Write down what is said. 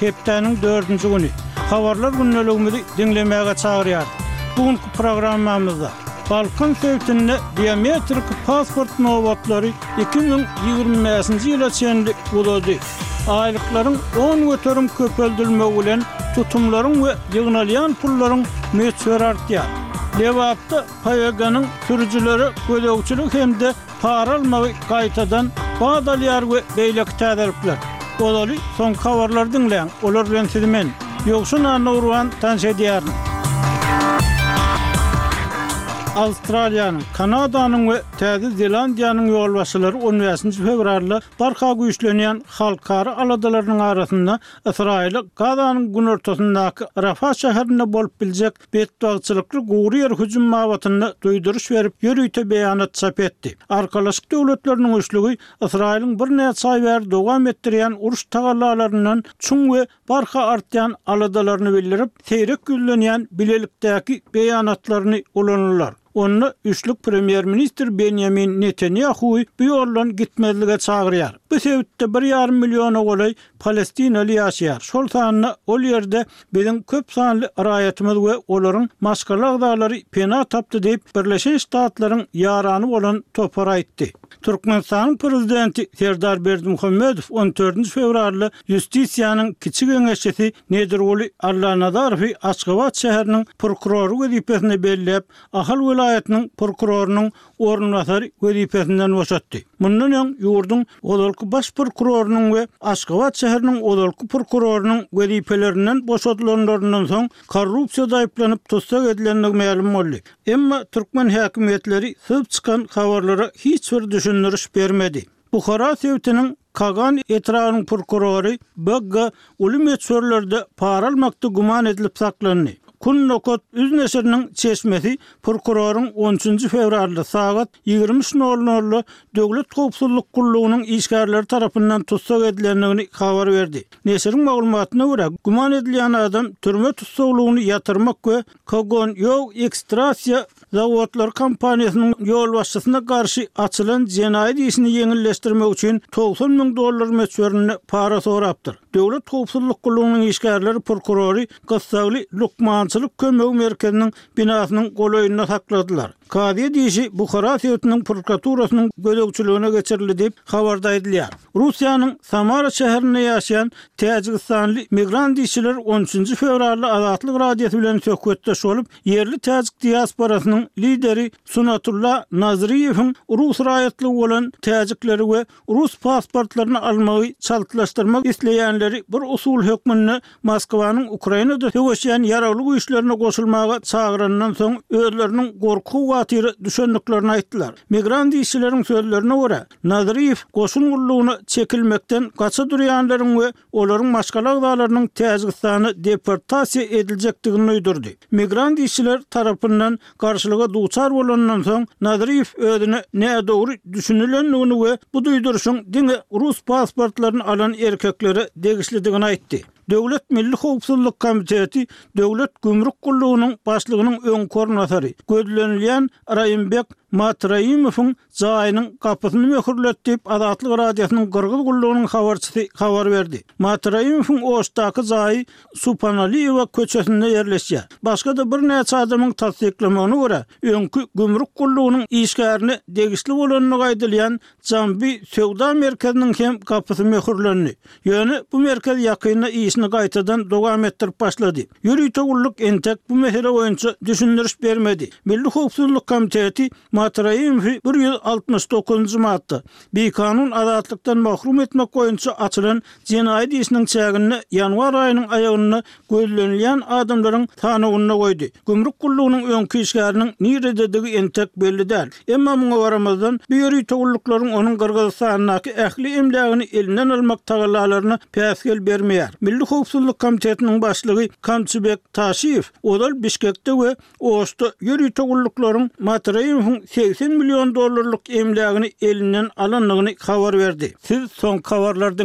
Hepdäniň dördünji güni. Habarlar gündeligimizi diňlemäge çagyrýar. Bu günki programmamyzda, Balkan sebitinde biometrik pasport nobatlary iki müň ýigrimi bäşinji ýyla çenli uzady. Aýlyklaryň on göterim köpeldilmegi bilen tutumlaryň we ýygnalýan pullaryň möçberi artýar. Lebapda PYG-nyň sürüjilere gözegçilik hem-de para almagy gaýtadan bad alýar we beýleki täzelikler. Ozaly soňky habarlary diňläň, olar bilen sizi men, Ýowşan Annawurban tanyş edýärin. Awstraliýanyň, Kanadanyň we Täze Zelandiýanyň ýolbaşçylary on bäşinji fewralda barha güýçlenýän halkara aladalarynyň arasynda Ysraýyla Gazanyň günortasyndaky Rafah şäherinde bolup biljek Betbagtçylykly gury ýer hüjüm babatynda duýduryş berip, ýörite beýanat çap etdi. Arkalaşyk Döwletleriniň üçlügi Ysraýylyň birnäçe aý bäri dowam etdirýän uruş tagallalaryndan çuň we barha artýan aladalaryny bildirip, seýrek ýüzlenýän bilelikdäki beýanatlaryny ulandylar. Onda üçlük premýer-ministr Benýamin Netanýahuwy bu ýoldan gitmezlige çagyrýar. Bu sebitde bir ýarym milliona golaý palestinaly ýaşaýar, şol sanda ol ýerde biziň köp sanly raýatymyz we olaryň maşgala agzalary pena tapdy diýip, Birleşen Ştatlaryň ýarany bolan topar aýtdy. Türkmenistanyň prezidenti Serdar Berdimuhamedow on dördünji fewralda Ýustisiýanyň kiçi geňeşçisi Nedirguly Allanazarowy Aşgabat şäheriniň prokurory wezipesine belläp, Ahal welaýatynyň prokurorynyň orunbasary wezipesinden boşatdy. Mundan öň, ýurduň ozalky baş prokurorynyň we Aşgabat şäheriniň ozalky prokurorynyň wezipelerinden boşadylanlaryndan soň korrupsiýada aýyplanyp tussag edilendigi mälim boldy. Emma türkmen häkimiýetleri syzyp çykan habarlara hiç bir düşündiriş bermedi. Buhara sebitiniň Kagan etrabynyň prokurory BG. uly möçberlerde para almakda güman edilip saklandy. Kun nokat üz neşiriniň çeşmesi prokuroryň on üçünji fewralda sagat ýigrimi üç nol nolda Döwlet howpsuzlyk gullugynyň işgärleri tarapyndan tussag edilendigini habar berdi. Neşiriň maglumatyna görä, güman edilýän adam türme tussaglygyny ýatyrmak we Kogonýow ekstrasiýa zawodlary kompaniýasynyň ýolbaşçysyna garşy açylan jenaýat işini ýeňilleşdirmek üçin togsan müň dollar möçberinde para sorapdyr. Döwlet howpsuzlyk gullugynyň işgärleri prokurory gyssagly lukmançylyk kömegi merkeziniň binasynyň golaýynda sakladylar. Kazyýet işi Buhara sebitiniň prokuraturasynyň gözegçiligine geçirildi diýip, habarda aýdylýar. Russiýanyň Samara şäherinde ýaşaýan täjigistanly migrant işçiler on üçünji fewralda Azatlyk Radiosy bilen söhbetdeş bolup, ýerli täjik diasporasynyň lideri Sunatulla Nazryýewiň rus raýatlygy bolan täjikleri we Rus pasportlaryny almagy çaltlaşdyrmak isleýänleri bir usul hökmünde Moskwanyň Ukrainada söweşýän ýaragly güýçlerine goşulmaga çagyranyndan soň özleriniň gorky-howatyra düşendiklerini aýtdylar. Migrant işçileriň sözlerine görä, Nazarýew goşun gullugyna çekilmekden gaça durýanlaryň we olaryň maşgala agzalarynyň Täjigistana deportasiýa ediljekdigini duýdurdy. Migrant işçiler tarapyndan garşylyga duçar bolanyndan soň, Nazryýew özüne nädogry düşünilendigini we bu duýduryşyň diňe rus pasportlaryny alan erkeklere degişlidigini aýtdy. Döwlet milli howpsuzlyk komiteti Döwlet gümrük gullugynyň başlygynyň öňki orunbasary, gözlenilýän Raimbek Matraimowyň jaýynyň gapysyny möhürledi diýip, Azatlyk Radiosynyň Gyrgyz gullugynyň habarçysy habar berdi. Matraimowyň Oşdaky jaýy Supanaliýewa köçesinde ýerleşýär. Başga-da birnäçe adamyň tassyklamagyna görä, öňki gümrük gullugynyň işgärine degişli bolandygy aýdylýan Jambi söwda merkeziniň hem gapysy möhürlendi. Ýöne bu merkez ýakynda işini gaýtadan dowam etdirip başlady. Ýörite gulluk entek bu mesele boýunça düşündiriş bermedi. Milli howpsuzlyk komiteti Maty Raimowy bir ýüz altmyş dokuzynjy madda, bikanun azatlykdan mahrum etmek boýunça açylan jenaýat işiniň çäginde ýanwar aýynyň aýagynda gözlenilýän adamlaryň sanawynda goýdy. Gümrük gullugynyň öňki işgäriniň nirededigi entek belli däl. Emma muňa garamazdan, bu ýörite gulluklaryň onuň Gyrgyzystandaky ähli emlägini elinden almak tagallalaryna päsgel bermeýär. Milli howpsuzlyk komitetiniň başlygy Kamçybek Taşyýew ozal Bişkekde we Osta ýörite gulluklaryň Matreýewiň segsen million dollarlyk emlägini elinden alandygyny habar berdi. Siz soňky habarlary diňläp,